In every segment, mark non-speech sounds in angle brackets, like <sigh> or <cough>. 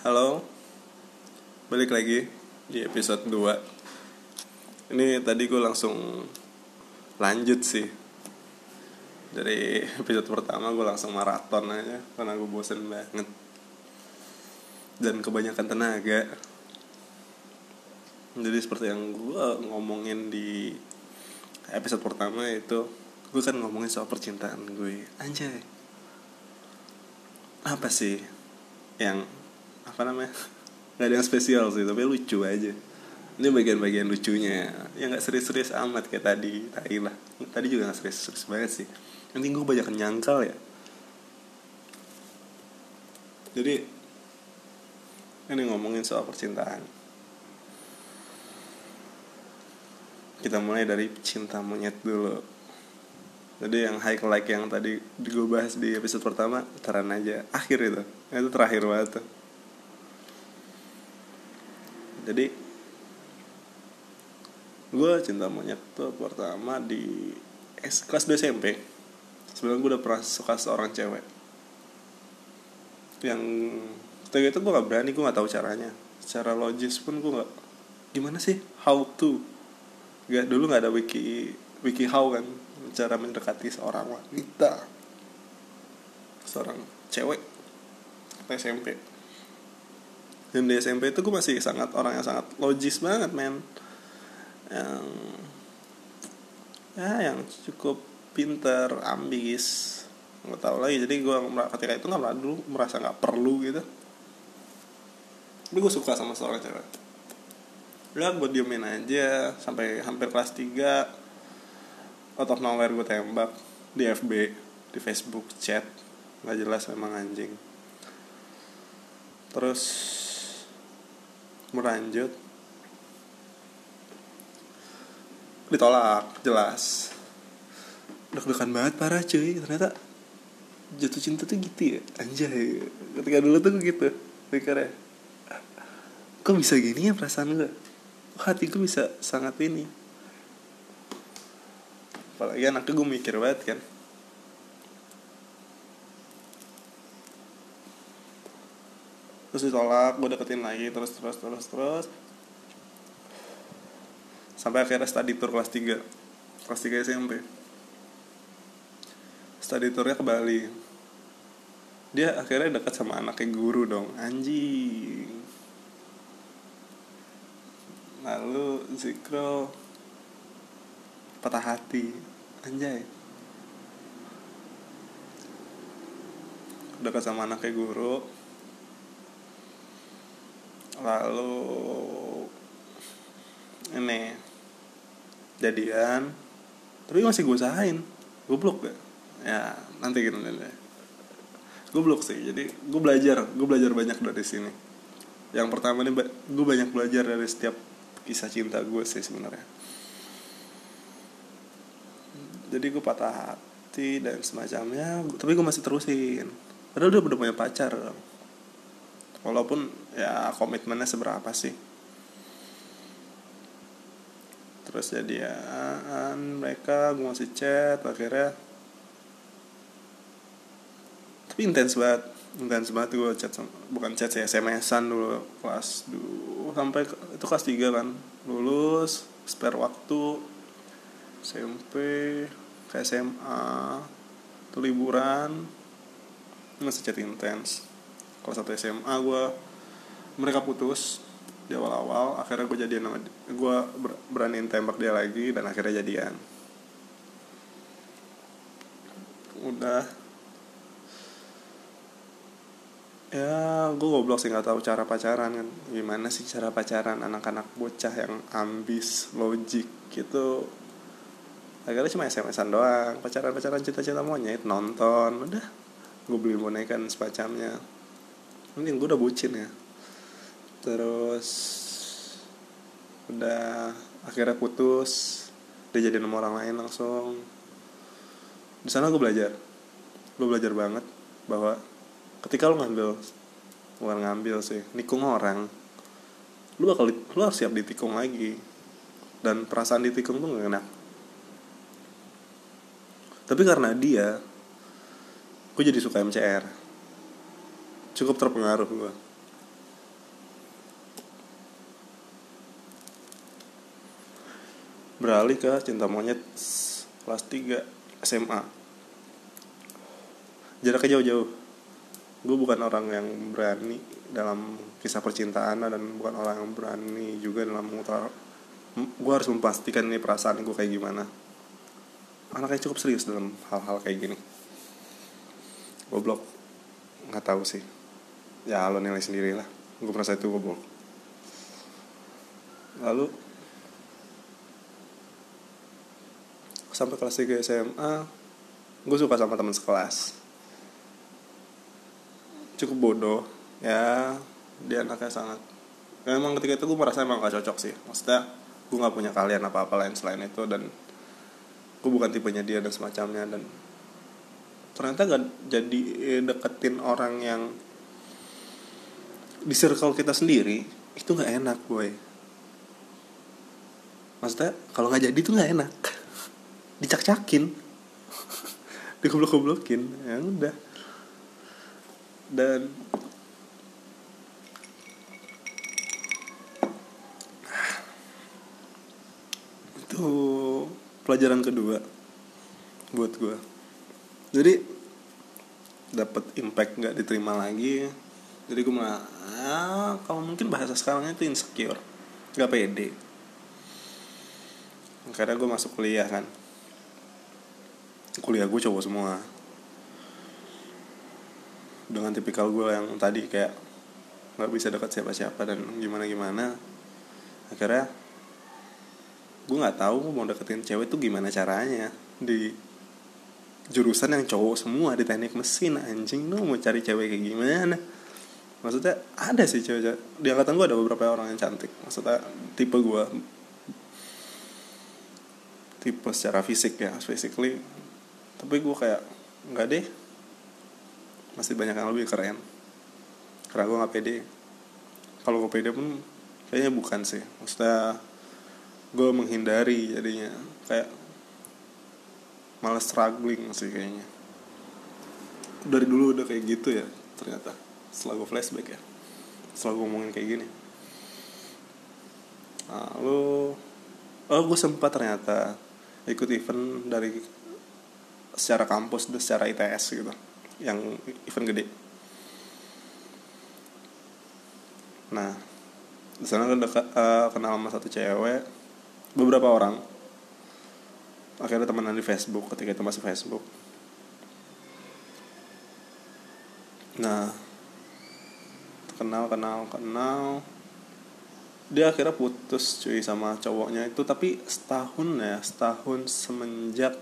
Halo. Balik lagi di episode 2 Ini tadi gue langsung lanjut sih. Dari episode pertama gue langsung maraton aja Karena gue bosen banget. Dan kebanyakan tenaga. Jadi seperti yang gue ngomongin di episode pertama itu Gue kan ngomongin soal percintaan gue Anjay. Apa sih yang apa namanya? Nggak ada yang spesial sih tapi lucu aja. Ini bagian-bagian lucunya. Ya nggak serius-serius amat kayak tadi tadi lah. Tadi juga nggak serius-serius banget sih. Nanti gue banyak nyangkal ya. Jadi ini ngomongin soal percintaan. Kita mulai dari cinta monyet dulu. Jadi yang high like yang tadi gue bahas di episode pertama taran aja. Akhir itu. Itu terakhir banget tuh jadi gue cinta monyet tuh pertama di S, kelas 2 SMP sebenarnya gue udah pernah suka seorang cewek. Yang ketika itu gue gak berani gue gak tahu caranya. Secara logis pun gue gak gimana sih? How to? Gak dulu gak ada wiki wiki how kan? Cara mendekati seorang wanita. Seorang cewek. SMP dan di SMP itu gue masih sangat orang yang sangat logis banget men. Yang ya yang cukup pinter ambis. Nggak tahu lagi jadi gue ketika itu nggak dulu merasa nggak perlu gitu. Tapi gue suka sama seorang cewek. Ya gue diemin aja sampai hampir kelas 3 out of nowhere gue tembak di FB di Facebook chat. Nggak jelas memang anjing. Terus melanjut ditolak jelas. Deg-degan banget parah cuy. Ternyata jatuh cinta tuh gitu ya. Anjay. Ketika dulu tuh gitu pikirnya. Kok bisa gini ya perasaan gue hati gue bisa sangat ini? Apalagi anaknya gue mikir banget kan terus ditolak gue deketin lagi terus terus terus terus. Sampai akhirnya study tour kelas 3 kelas 3 SMP study tournya ke Bali. Dia akhirnya dekat sama anaknya guru dong. Anjing. Lalu Zikro patah hati. Anjay. Dekat sama anaknya guru lalu ini. Jadian. Tapi masih gue usahain. Gue gak ya nanti gitu nanti gue blok sih. Jadi gue belajar. Gue belajar banyak dari sini. Yang pertama nih gue banyak belajar dari setiap kisah cinta gue sih sebenarnya. Jadi gue patah hati dan semacamnya. Tapi gue masih terusin. Padahal udah udah punya pacar walaupun ya komitmennya seberapa sih? Terus jadian mereka gue masih chat akhirnya tapi intens banget intens banget gue chat bukan chat sih SMS-an dulu kelas dulu sampai itu kelas 3 kan. Lulus spare waktu SMP ke SMA itu liburan masih chat intens kelas satu SMA gue mereka putus di awal-awal akhirnya gue jadian sama gue ber, beraniin tembak dia lagi dan akhirnya jadian. Udah. Ya gue goblok sih nggak tahu cara pacaran kan. Gimana sih cara pacaran anak-anak bocah yang ambis logik gitu? Akhirnya cuma SMS-an doang. Pacaran-pacaran cita-cita monyet nonton udah. Gue beli boneka dan sepacamnya mungkin gue udah bucin ya. Terus udah akhirnya putus. Dia jadi nomor orang lain langsung. Di sana gue belajar. Gue belajar banget bahwa ketika lo ngambil bukan ngambil sih nikung orang lu bakal lu harus siap ditikung lagi. Dan perasaan ditikung tuh gak enak. Tapi karena dia gue jadi suka MCR cukup terpengaruh gue beralih ke cinta monyet kelas 3 SMA jaraknya jauh-jauh. Gue bukan orang yang berani dalam kisah percintaan dan bukan orang yang berani juga dalam mengutar gue harus memastikan ini perasaan gue kayak gimana. Anaknya cukup serius dalam hal-hal kayak gini. Goblok. Nggak tahu sih ya lo nilai sendiri lah. Gue merasa itu goblok lalu sampai kelas 3 SMA gue suka sama teman sekelas. Cukup bodoh. Ya dia anaknya sangat memang ketika itu gue merasa emang gak cocok sih. Maksudnya gue nggak punya kalian apa apa lain selain itu dan gue bukan tipenya dia dan semacamnya dan ternyata gak jadi deketin orang yang di circle kita sendiri itu nggak enak gue maksudnya kalau nggak jadi tuh nggak enak. <laughs> Dicak-cakin. <laughs> Digoblok-goblokin. Ya udah. Dan <sighs> itu pelajaran kedua buat gue jadi dapat impact nggak diterima lagi jadi gue malah ah, kalau mungkin bahasa sekarangnya itu insecure nggak pede. Karena gue masuk kuliah kan. Kuliah gue cowok semua. Dengan tipikal gue yang tadi kayak nggak bisa dekat siapa-siapa dan gimana gimana akhirnya gue nggak tahu mau deketin cewek tuh gimana caranya. Di jurusan yang cowok semua di teknik mesin anjing lu mau cari cewek kayak gimana maksudnya ada sih cewek, di angkatan gue ada beberapa orang yang cantik. Maksudnya tipe gue tipe secara fisik ya. Physically tapi gue kayak nggak deh. Masih banyak yang lebih keren. Karena gue nggak pede. Kalau gue pede pun kayaknya bukan sih. Maksudnya gue menghindari jadinya. Kayak malah struggling sih kayaknya. Dari dulu udah kayak gitu ya ternyata setelah gue flashback ya. Setelah gue ngomongin kayak gini. Lalu oh gue sempat ternyata ikut event dari secara kampus dan secara ITS gitu yang event gede. Nah di sana gue uh, kenal sama satu cewek beberapa orang. Akhirnya temenan di Facebook ketika itu masih Facebook. Nah kenal kenal kenal dia akhirnya putus cuy sama cowoknya itu. Tapi setahun ya setahun semenjak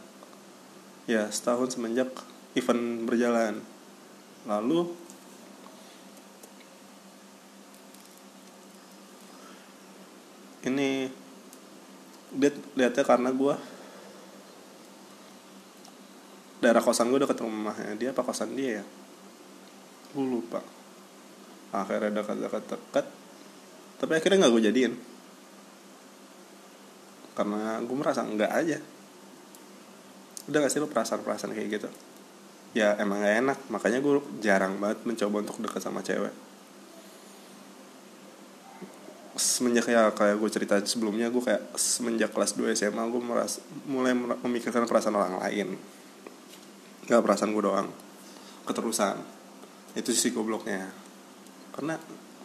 ya setahun semenjak event berjalan. Lalu ini dia lihatnya karena gue daerah kosan gue deket rumahnya. Dia apa kosan dia ya? Gue lupa akhirnya dekat-dekat dekat tapi akhirnya nggak gue jadiin. Karena gue merasa enggak aja. Udah gak sih lo perasaan-perasaan kayak gitu? Ya emang gak enak. Makanya gue jarang banget mencoba untuk dekat sama cewek. Semenjak ya kayak gue cerita sebelumnya gue kayak semenjak kelas 2 SMA gue meras mulai memikirkan perasaan orang lain. Nggak perasaan gue doang. Keterusan. Itu sih gobloknya karena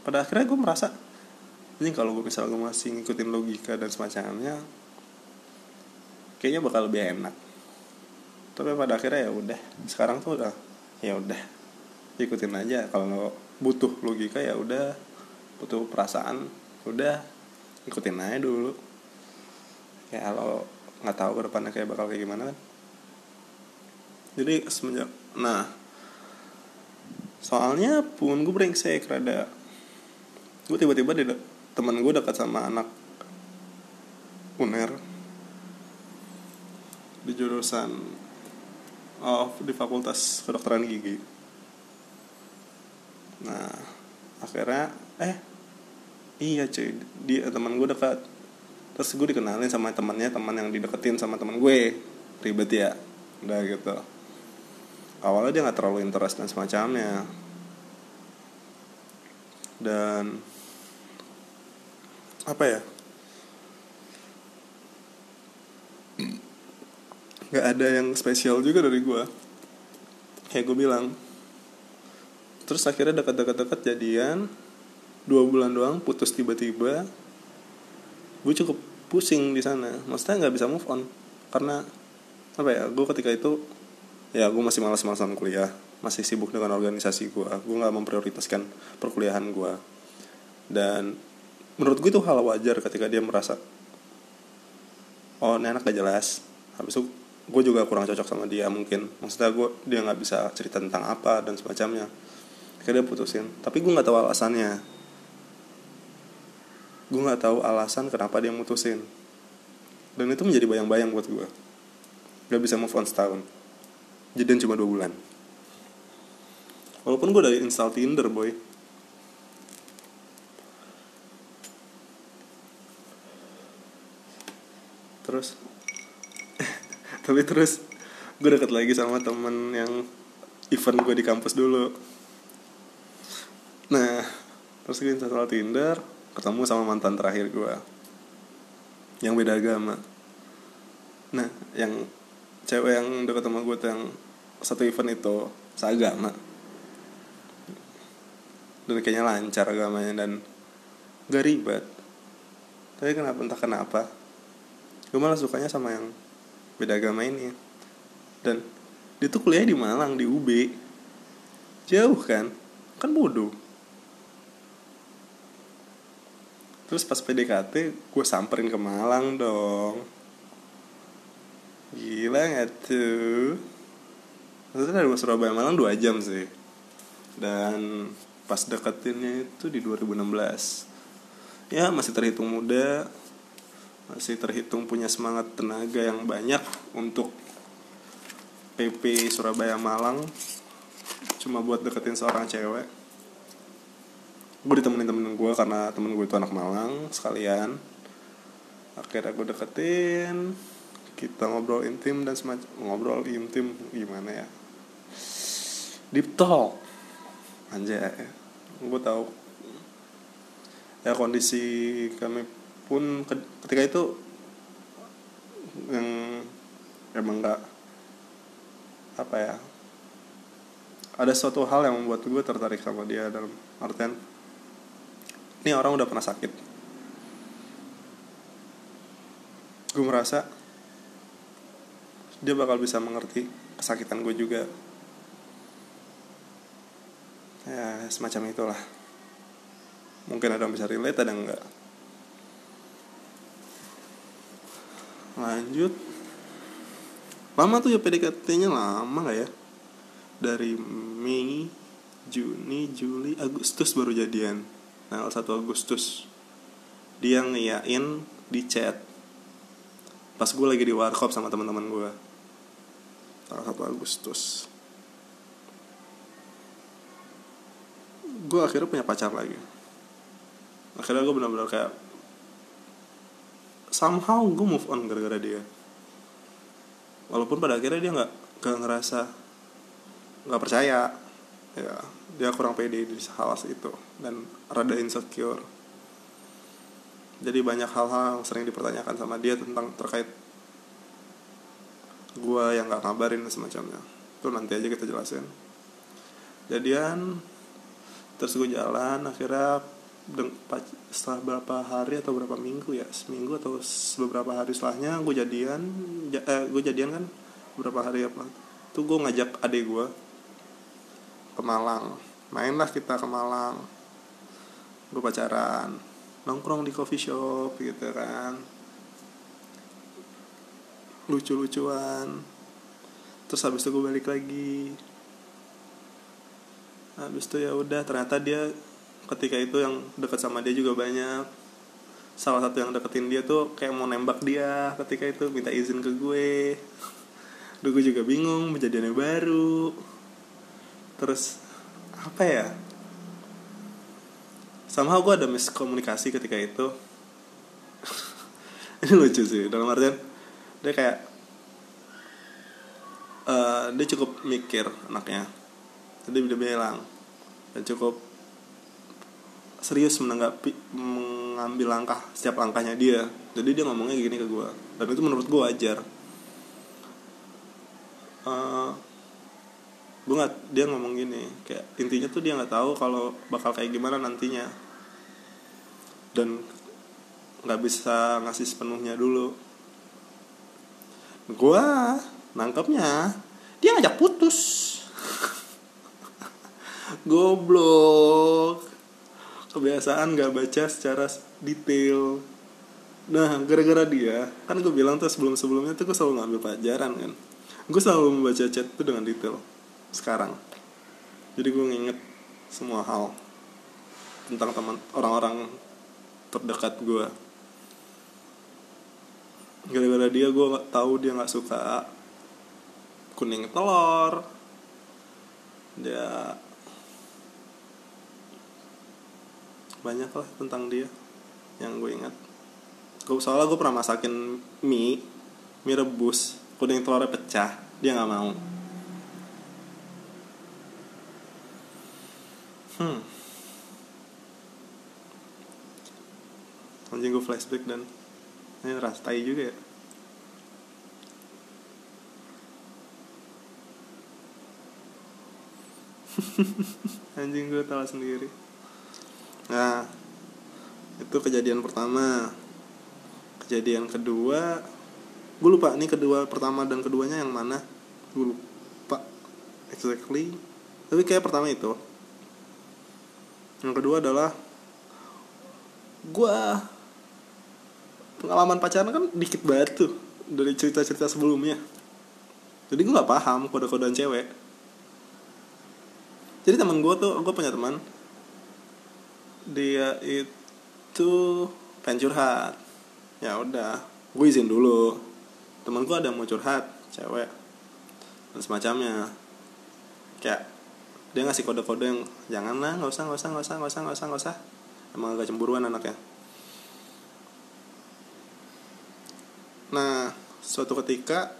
pada akhirnya gue merasa ini kalau gue misalnya gue masih ngikutin logika dan semacamnya kayaknya bakal lebih enak. Tapi pada akhirnya ya udah sekarang tuh udah ya udah ikutin aja. Kalau butuh logika ya udah butuh perasaan udah ikutin aja dulu. Kayak kalau nggak tahu ke depannya kayak bakal kayak gimana kan. Jadi semenjak nah soalnya pun gue brengsek rada. Gue tiba-tiba di teman gue dekat sama anak uner. Di jurusan of di fakultas kedokteran gigi. Nah akhirnya eh iya cuy dia teman gue dekat. Terus gue dikenalin sama temannya teman yang dideketin sama teman gue. Ribet ya? Udah gitu awalnya dia nggak terlalu interest dan semacamnya. Dan apa ya? Nggak ada yang spesial juga dari gue kayak gue bilang. Terus akhirnya dekat-dekat-dekat jadian. Dua bulan doang putus tiba-tiba. Gue cukup pusing di sana. Maksudnya nggak bisa move on. Karena apa ya gue ketika itu ya gue masih malas-malasan kuliah. Masih sibuk dengan organisasi gue gue nggak memprioritaskan perkuliahan gue dan menurut gue itu hal wajar ketika dia merasa oh ini anak gak jelas. Habis itu gue juga kurang cocok sama dia mungkin. Maksudnya gue dia nggak bisa cerita tentang apa dan semacamnya. Akhirnya dia putusin. Tapi gue nggak tahu alasannya. Gue nggak tahu alasan kenapa dia mutusin. Dan itu menjadi bayang-bayang buat gue gak bisa move on setahun jadian cuma dua bulan. Walaupun gue dari install Tinder boy. Terus <laughs> tapi terus gue deket lagi sama temen yang event gue di kampus dulu. Nah terus gue install Tinder ketemu sama mantan terakhir gue yang beda agama. Nah yang cewek yang deket sama gue tuh yang satu event itu seagama. Dan kayaknya lancar agamanya dan gak ribet. Tapi kenapa entah kenapa gue malah sukanya sama yang beda agama ini. Dan dia tuh kuliah di Malang di UB jauh kan? Kan bodoh. Terus pas PDKT gue samperin ke Malang dong Gila gak tuh? Maksudnya dari Surabaya Malang 2 jam sih. Dan pas deketinnya itu di 2016 Ya masih terhitung muda. Masih terhitung punya semangat tenaga yang banyak Untuk PP Surabaya Malang. Cuma buat deketin seorang cewek. Gue ditemenin temen gue karena temen gue itu anak Malang sekalian. Akhirnya gue deketin kita ngobrol intim dan semacam ngobrol intim gimana ya? Deep talk. Anjay gue tahu. Ya kondisi kami pun ketika itu yang emang nggak apa ya ada suatu hal yang membuat gue tertarik sama dia dalam artian ini orang udah pernah sakit. Gue merasa dia bakal bisa mengerti kesakitan gue juga. Ya semacam itulah. Mungkin ada yang bisa relate ada enggak. Lanjut. Lama tuh ya PDKT nya lama gak ya? Dari Mei Juni Juli Agustus baru jadian. Tanggal 1 Agustus. Dia ngiyain di chat. Pas gue lagi di warkop sama teman-teman gue tanggal 1 Agustus. Gue akhirnya punya pacar lagi. Akhirnya gue benar-benar kayak somehow gue move on gara-gara dia. Walaupun pada akhirnya dia nggak gak ngerasa nggak percaya. Ya dia kurang pede di hal itu dan rada insecure. Jadi banyak hal-hal yang sering dipertanyakan sama dia tentang terkait gue yang nggak ngabarin semacamnya. Itu nanti aja kita jelasin. Jadian terus gue jalan akhirnya setelah berapa hari atau berapa minggu ya seminggu atau beberapa hari setelahnya gue jadian eh, gue jadian kan beberapa hari apa tuh gue ngajak adik gue ke Malang. Mainlah kita ke Malang. Gue pacaran nongkrong di coffee shop gitu kan lucu-lucuan. Terus habis itu gue balik lagi. Habis itu ya udah ternyata dia ketika itu yang dekat sama dia juga banyak. Salah satu yang deketin dia tuh kayak mau nembak dia ketika itu minta izin ke gue. Duh gue juga bingung menjadiannya baru. Terus Apa ya? Somehow gue ada miskomunikasi ketika itu. <laughs> Ini lucu sih Dalam artian Dia kayak uh, Dia cukup mikir anaknya. Jadi dia bilang Dan cukup Serius menanggapi Mengambil langkah Setiap langkahnya dia. Jadi dia ngomongnya gini ke gue Dan itu menurut gue wajar. Uh, gue nggak dia ngomong gini kayak intinya tuh dia nggak tahu kalau bakal kayak gimana nantinya. Dan nggak bisa ngasih sepenuhnya dulu gue nangkepnya dia ngajak putus. <laughs> Goblok. Kebiasaan nggak baca secara detail. Nah gara-gara dia kan gue bilang tuh sebelum sebelumnya tuh gue selalu ngambil pelajaran kan. Gue selalu membaca chat tuh dengan detail sekarang. Jadi gue nginget semua hal tentang teman orang-orang terdekat gue gara-gara dia gue nggak tahu dia nggak suka kuning telur. Dia banyak lah tentang dia yang gue ingat. Gue soalnya gue pernah masakin mie mie rebus kuning telurnya pecah dia nggak mau. Hmm. Anjing gue flashback dan ini rastai juga ya? <laughs> Anjing gue tahu sendiri. Nah itu kejadian pertama. Kejadian kedua gue lupa nih kedua pertama dan keduanya yang mana. Gue lupa exactly. Tapi kayak pertama itu. Yang kedua adalah gue pengalaman pacaran kan dikit banget tuh dari cerita-cerita sebelumnya. Jadi gue nggak paham kode-kodean cewek. Jadi teman gue tuh gue punya teman. Dia itu pengen curhat. Ya udah gue izin dulu. Temen gue ada yang mau curhat cewek. Dan semacamnya. Kayak dia ngasih kode-kode yang jangan lah nggak usah nggak usah nggak usah nggak usah nggak usah usah. Emang agak cemburuan anaknya nah suatu ketika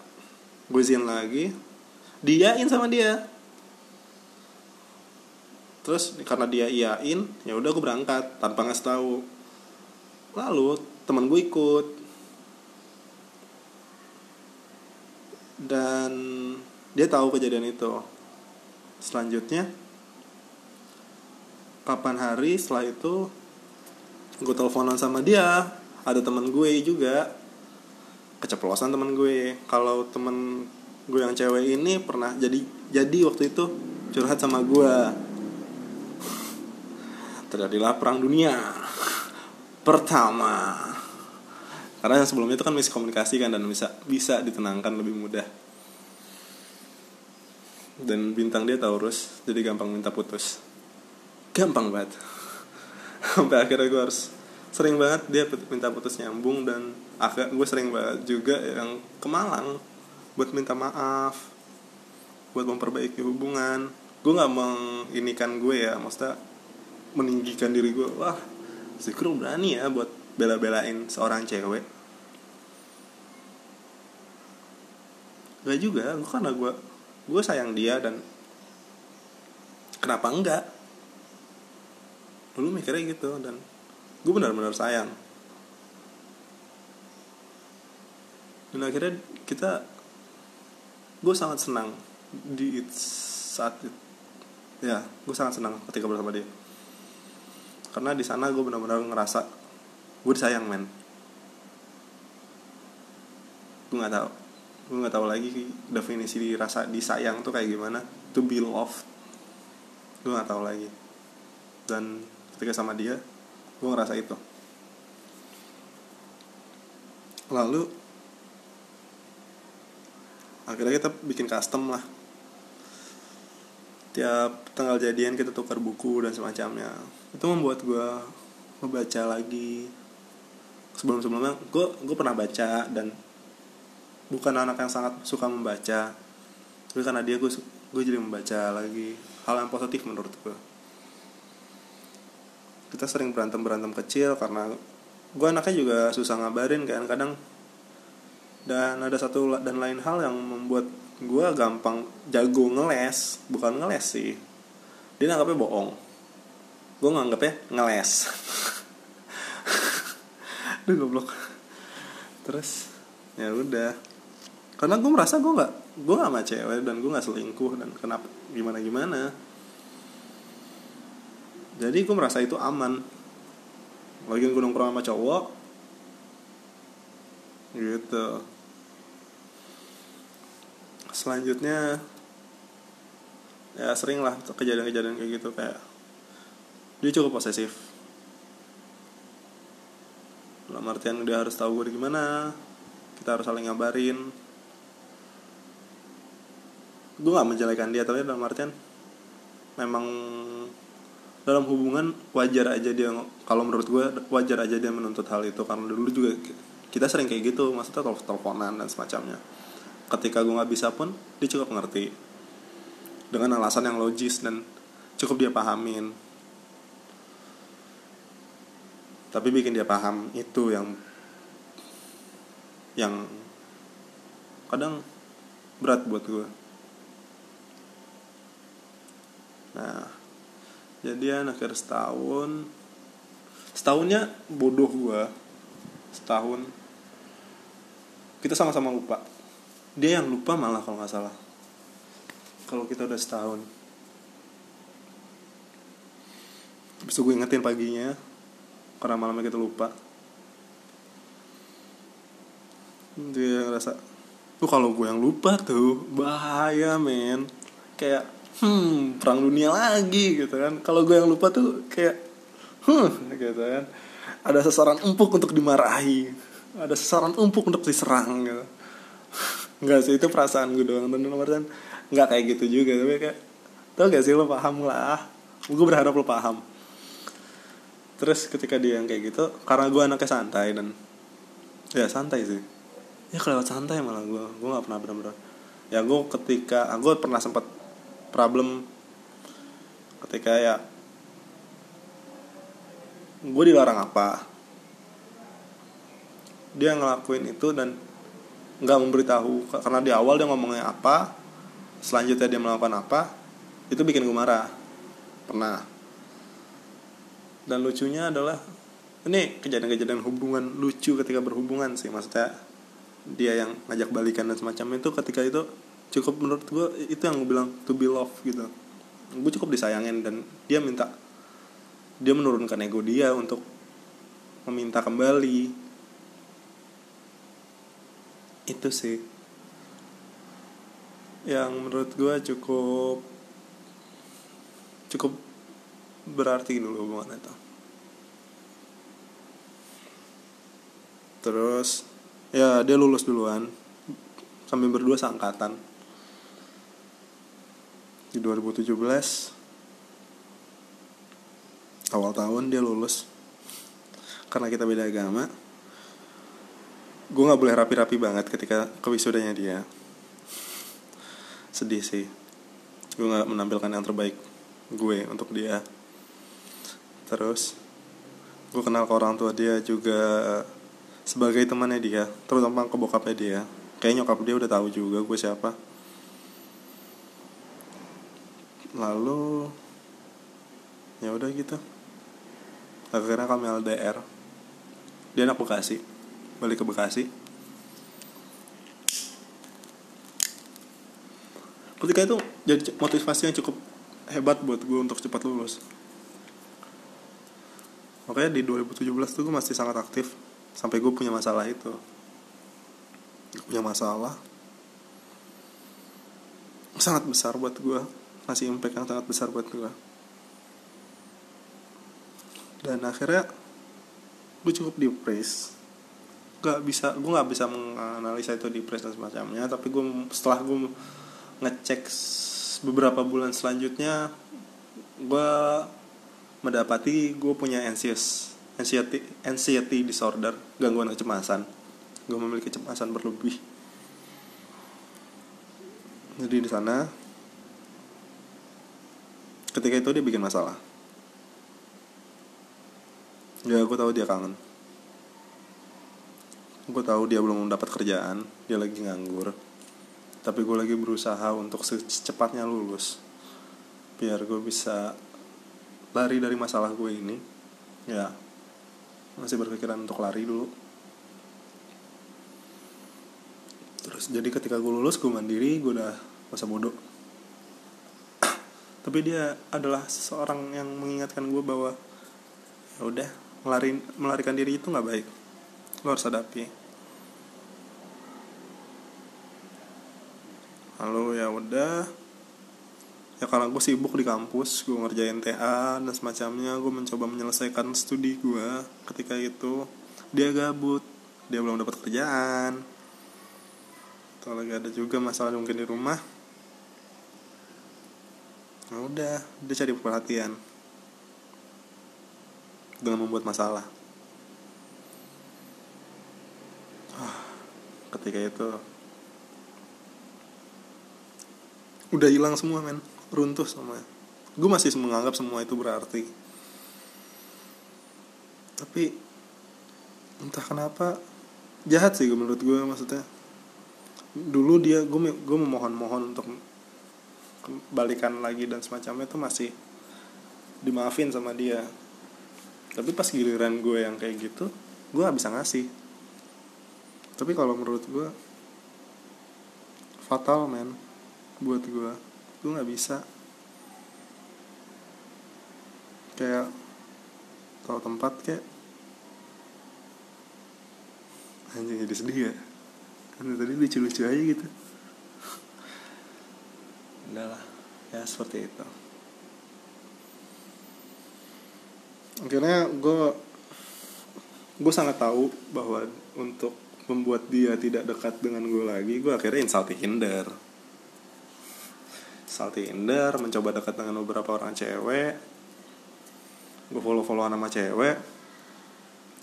gue izin lagi diain sama dia. Terus karena dia iyain ya udah gue berangkat tanpa ngasih tahu. Lalu teman gue ikut. Dan dia tahu kejadian itu. Selanjutnya kapan hari setelah itu gue teleponan sama dia. Ada teman gue juga keceplosan teman gue. Kalau temen gue yang cewek ini pernah jadi jadi waktu itu curhat sama gue. Terjadilah perang dunia <laughs> pertama. Karena yang sebelumnya itu kan miskomunikasi kan dan bisa bisa ditenangkan lebih mudah. Dan bintang dia Taurus jadi gampang minta putus. Gampang banget. <laughs> Sampai akhirnya gue harus sering banget dia minta putus nyambung dan akhir gue sering banget juga yang ke Malang buat minta maaf buat memperbaiki hubungan gue nggak menginikan gue ya maksudnya meninggikan diri gue wah si kru berani ya buat bela-belain seorang cewek Gak juga, gue karena gue gue sayang dia dan kenapa enggak? Dulu mikirnya gitu dan gue benar-benar sayang. Dan akhirnya kita gue sangat senang di saat itu ya gue sangat senang ketika bersama dia. Karena di sana gue benar-benar ngerasa gue disayang men. Gue nggak tahu gue nggak tahu lagi definisi rasa disayang tuh kayak gimana to be loved gue nggak tahu lagi. Dan ketika sama dia gue ngerasa itu. Lalu akhirnya kita bikin custom lah. Tiap tanggal jadian kita tukar buku dan semacamnya. Itu membuat gue membaca lagi. Sebelum sebelumnya gue gue pernah baca dan bukan anak yang sangat suka membaca. Tapi karena dia gue gue jadi membaca lagi. Hal yang positif menurut gue kita sering berantem berantem kecil karena gue anaknya juga susah ngabarin kan kadang dan ada satu dan lain hal yang membuat gue gampang jago ngeles bukan ngeles sih dia nganggapnya bohong. Gue nganggapnya ngeles. <laughs> Duh goblok. Terus ya udah. Karena gue merasa gue nggak gue gak sama cewek dan gue nggak selingkuh dan kenapa gimana gimana jadi gue merasa itu aman. Lagi gue nongkrong sama cowok gitu. Selanjutnya ya sering lah kejadian-kejadian kayak gitu kayak dia cukup posesif. Dalam artian dia harus tahu gue gimana kita harus saling ngabarin. Gue gak menjelekan dia tapi dalam artian memang dalam hubungan wajar aja dia kalau menurut gue wajar aja dia menuntut hal itu karena dulu juga kita sering kayak gitu maksudnya teleponan dan semacamnya. Ketika gue nggak bisa pun dia cukup ngerti. Dengan alasan yang logis dan cukup dia pahamin. Tapi bikin dia paham itu yang yang kadang berat buat gue nah jadian akhir setahun setahunnya bodoh gue setahun. Kita sama-sama lupa. Dia yang lupa malah kalau nggak salah. Kalau kita udah setahun. Habis gue ingetin paginya Karena malamnya kita lupa. Dia ngerasa Tuh kalau gue yang lupa tuh Bahaya men. Kayak Hmm perang dunia lagi gitu kan. Kalau gue yang lupa tuh kayak Hmm gitu kan. Ada sasaran empuk untuk dimarahi. Ada sasaran empuk untuk diserang gitu. Enggak sih itu perasaan gue doang Dan nomor nggak kayak gitu juga tapi kayak tau gak sih lo paham lah. Gue berharap lo paham. Terus ketika dia yang kayak gitu karena gue anaknya santai dan ya santai sih. Ya kelewat santai malah gue. Gue nggak pernah benar-benar ya gue ketika gue pernah sempat problem. Ketika ya gue dilarang apa? Dia ngelakuin itu dan nggak memberitahu karena di awal dia ngomongnya apa selanjutnya dia melakukan apa itu bikin gue marah. Pernah. Dan lucunya adalah ini kejadian-kejadian hubungan lucu ketika berhubungan sih maksudnya dia yang ngajak balikan dan semacam itu ketika itu cukup menurut gue itu yang gue bilang to be love gitu. Gue cukup disayangin dan dia minta dia menurunkan ego dia untuk meminta kembali. Itu sih. Yang menurut gue cukup cukup berarti dulu hubungan itu terus ya dia lulus duluan kami berdua seangkatan di 2017 awal tahun dia lulus. Karena kita beda agama gue nggak boleh rapi-rapi banget ketika kewisudanya dia. Sedih sih. Gue nggak menampilkan yang terbaik gue untuk dia. Terus gue kenal ke orang tua dia juga sebagai temannya dia terutama ke bokapnya dia. Kayak nyokap dia udah tahu juga gue siapa lalu ya udah gitu. Akhirnya kami LDR dia anak Bekasi balik ke Bekasi. Ketika itu jadi motivasi yang cukup hebat buat gue untuk cepat lulus. Makanya di 2017 tuh gue masih sangat aktif sampai gue punya masalah itu. Punya masalah. Sangat besar buat gue masih impact yang sangat besar buat gue dan akhirnya gue cukup depres. Gak bisa gue nggak bisa menganalisa itu depres dan semacamnya tapi gue setelah gue ngecek beberapa bulan selanjutnya gue mendapati gue punya anxious anxiety anxiety disorder gangguan kecemasan. Gue memiliki kecemasan berlebih. Jadi di sana ketika itu dia bikin masalah. Ya gue tahu dia kangen. Gue tahu dia belum mendapat kerjaan dia lagi nganggur. Tapi gue lagi berusaha untuk secepatnya lulus biar gue bisa lari dari masalah gue ini. Ya masih berpikiran untuk lari dulu. Terus jadi ketika gue lulus gue mandiri gue udah masa bodoh tapi dia adalah seseorang yang mengingatkan gue bahwa ya udah melari melarikan diri itu nggak baik. Lo harus hadapi. Lalu ya udah ya karena gue sibuk di kampus gue ngerjain TA dan semacamnya gue mencoba menyelesaikan studi gue ketika itu dia gabut. Dia belum dapat kerjaan. Atau lagi ada juga masalah mungkin di rumah nah udah dia cari perhatian. Dengan membuat masalah. Ah, ketika itu udah hilang semua men. Runtuh semua. Gue masih menganggap semua itu berarti. Tapi entah kenapa jahat sih menurut gue maksudnya. Dulu dia gue gue memohon-mohon untuk balikan lagi dan semacamnya itu masih dimaafin sama dia. Tapi pas giliran gue yang kayak gitu gue gak bisa ngasih. Tapi kalau menurut gue fatal men buat gue. Gue nggak bisa. Kayak tahu tempat kayak anjing jadi sedih ya. Kan tadi lucu-lucu aja gitu udahlah. Ya seperti itu. Akhirnya gue gue sangat tahu bahwa untuk membuat dia tidak dekat dengan gue lagi gue akhirnya install Tinder. Salty Tinder mencoba dekat dengan beberapa orang cewek. Gue follow follow nama cewek.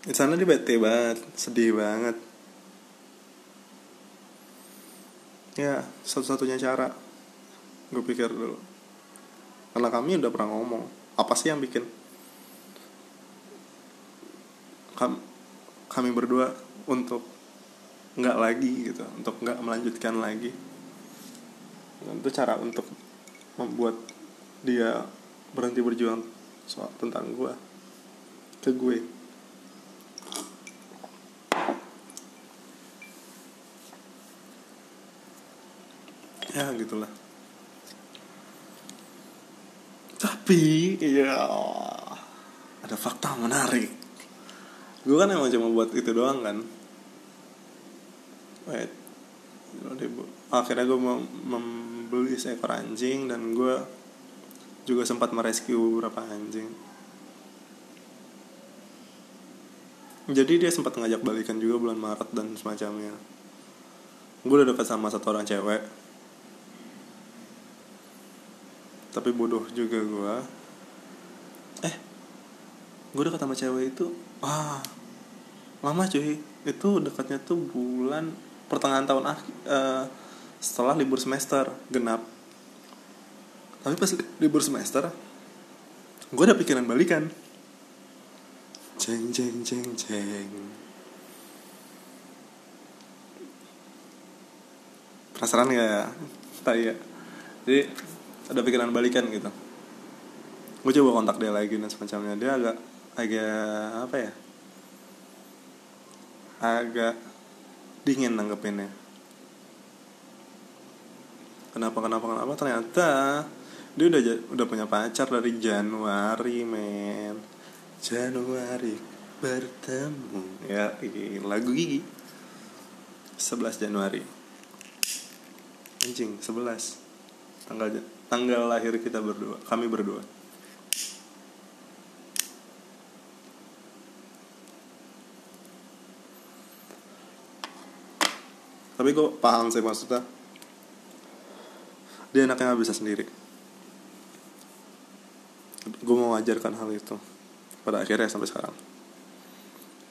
Di sana dia bete banget sedih banget. Ya satu-satunya cara gue pikir dulu. Karena kami udah pernah ngomong apa sih yang bikin kami, kami berdua untuk nggak lagi gitu untuk nggak melanjutkan lagi? Itu cara untuk membuat dia berhenti berjuang soal tentang gue ke gue. Ya gitulah tapi ya ada fakta menarik. Gue kan emang cuma buat itu doang kan? Wait. Akhirnya gue mem membeli seekor anjing dan gue juga sempat merescue beberapa anjing. Jadi dia sempat ngajak balikan juga bulan Maret dan semacamnya. Gue udah dekat sama satu orang cewek tapi bodoh juga gue eh gue dekat sama cewek itu. Ah. Lama cuy. Itu dekatnya tuh bulan pertengahan tahun akhir uh, setelah libur semester. Genap. Tapi pas libur semester gue ada pikiran balikan. Ceng ceng ceng ceng. Penasaran gak ya? Tak ya jadi ada pikiran balikan gitu. Gue coba kontak dia lagi dan semacamnya. Dia agak agak apa ya? Agak dingin nanggepinnya. Kenapa kenapa kenapa? Ternyata dia udah udah punya pacar dari Januari men. Januari bertemu. Ya lagu gigi. 11 Januari. Anjing 11 tanggal tanggal lahir kita berdua kami berdua. Tapi kok paham sih maksudnya? Dia anaknya nggak bisa sendiri. Gue mau ngajarkan hal itu pada akhirnya sampai sekarang.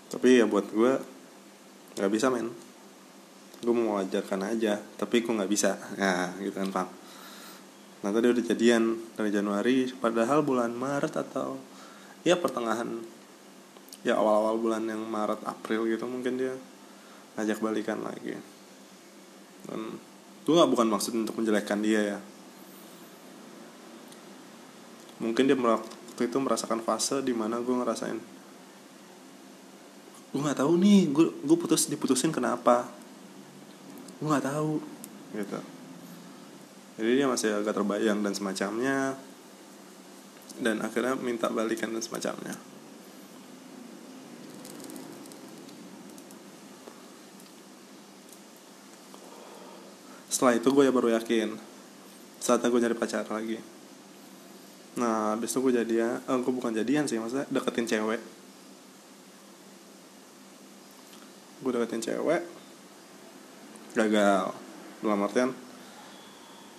Tapi ya buat gue nggak bisa men. Gue mau ngajarkan aja tapi gue nggak bisa? Ya gitu kan pak nah tadi udah jadian dari Januari padahal bulan Maret atau ya pertengahan ya awal-awal bulan yang Maret April gitu mungkin dia ngajak balikan lagi. Dan itu nggak bukan maksud untuk menjelekkan dia ya. Mungkin dia waktu itu merasakan fase di mana gue ngerasain gue nggak tahu nih gue gue putus diputusin kenapa? Gue nggak tahu gitu jadi dia masih agak terbayang dan semacamnya. Dan akhirnya minta balikan dan semacamnya. Setelah itu gue ya baru yakin. Saatnya gue nyari pacar lagi. Nah habis itu gue jadian eh, gue bukan jadian sih maksudnya deketin cewek. Gue deketin cewek. Gagal. Dalam artian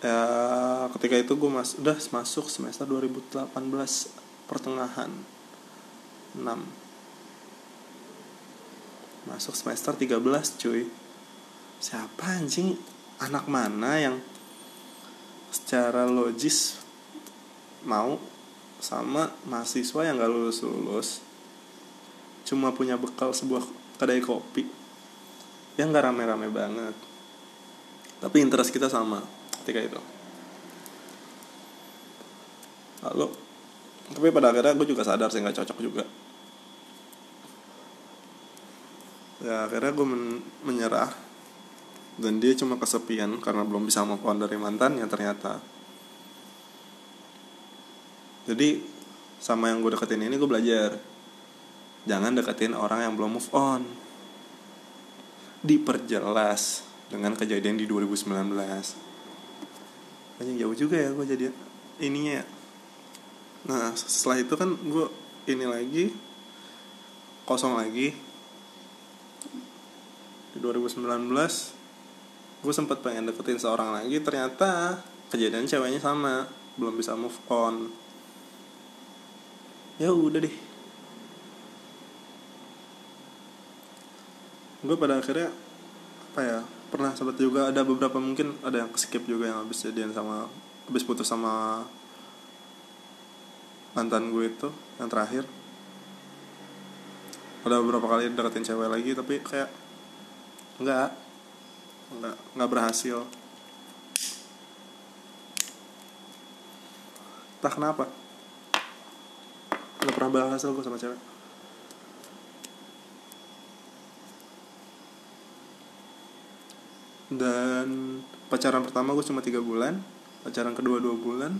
ya ketika itu gue mas udah masuk semester 2018 pertengahan 6 masuk semester 13 cuy. Siapa anjing? Anak mana yang secara logis mau sama mahasiswa yang gak lulus lulus cuma punya bekal sebuah kedai kopi yang gak rame-rame banget. Tapi interest kita sama ketika itu. Lalu tapi pada akhirnya gue juga sadar sih nggak cocok juga. Ya akhirnya gue men menyerah. Dan dia cuma kesepian karena belum bisa move on dari mantan yang ternyata. Jadi sama yang gue deketin ini gue belajar jangan deketin orang yang belum move on. Diperjelas dengan kejadian di 2019 banyak jauh juga ya gue jadi ininya ya. nah setelah itu kan gue ini lagi kosong lagi. Di 2019 gue sempet pengen deketin seorang lagi ternyata kejadian ceweknya sama belum bisa move on. Ya udah deh. Gue pada akhirnya apa ya pernah sempat juga ada beberapa mungkin ada yang skip juga yang habis jadian sama habis putus sama mantan gue itu yang terakhir. Ada beberapa kali deketin cewek lagi tapi kayak enggak nggak nggak berhasil. Tak kenapa nggak pernah berhasil gue sama cewek dan pacaran pertama gue cuma tiga bulan pacaran kedua dua bulan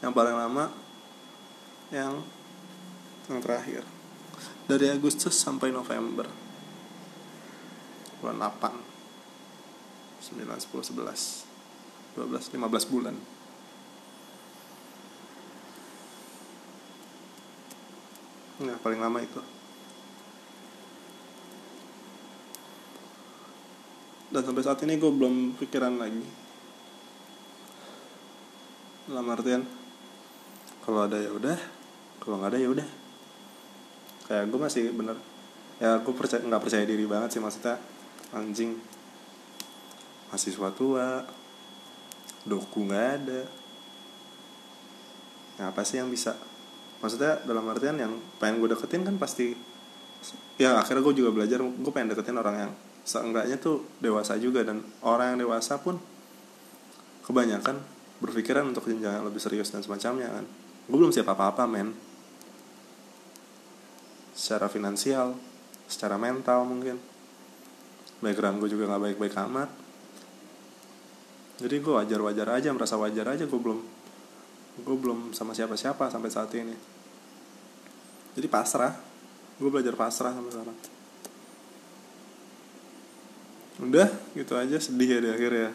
yang paling lama yang yang terakhir. Dari Agustus sampai November. Bulan 8 9, 10, 11 12, 15 bulan. Nah paling lama itu Dan sampai saat ini gue belum pikiran lagi. Dalam artian Kalau ada ya udah Kalau nggak ada ya udah. Kayak gue masih bener Ya gue percaya nggak percaya diri banget sih maksudnya Anjing. Mahasiswa tua doku nggak ada. Nah, apa sih yang bisa? Maksudnya dalam artian yang pengen gue deketin kan pasti ya akhirnya gue juga belajar gue pengen deketin orang yang seenggaknya tuh dewasa juga dan orang yang dewasa pun kebanyakan berpikiran untuk jenjang yang lebih serius dan semacamnya kan. Gue belum siap apa-apa men. Secara finansial secara mental mungkin. Background gue juga nggak baik-baik amat. Jadi gue wajar-wajar aja merasa wajar aja gue belum gue belum sama siapa-siapa sampai saat ini. Jadi pasrah. Gue belajar pasrah sampai sekarang udah gitu aja sedih ya di akhir ya.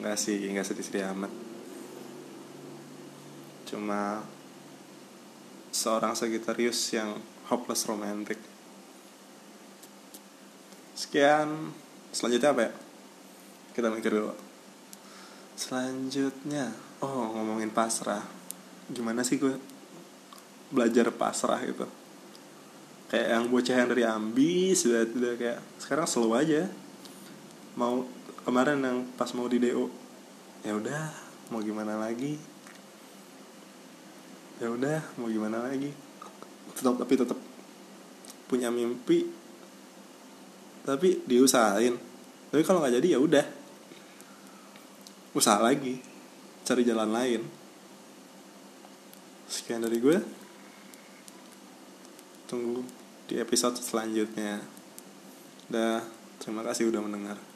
Nggak sih nggak sedih-sedih amat. Cuma seorang Sagittarius yang hopeless romantic. Sekian. Selanjutnya apa ya? Kita mikir dulu. Selanjutnya oh ngomongin pasrah. Gimana sih gue belajar pasrah gitu? Kayak yang bocah yang dari ambis udah, udah kayak sekarang slow aja mau kemarin yang pas mau di do ya udah mau gimana lagi? Ya udah mau gimana lagi? Tetap tapi tetap punya mimpi. Tapi diusahain. Tapi kalau nggak jadi ya udah. Usaha lagi. Cari jalan lain. Sekian dari gue. Tunggu di episode selanjutnya. Dah terima kasih udah mendengar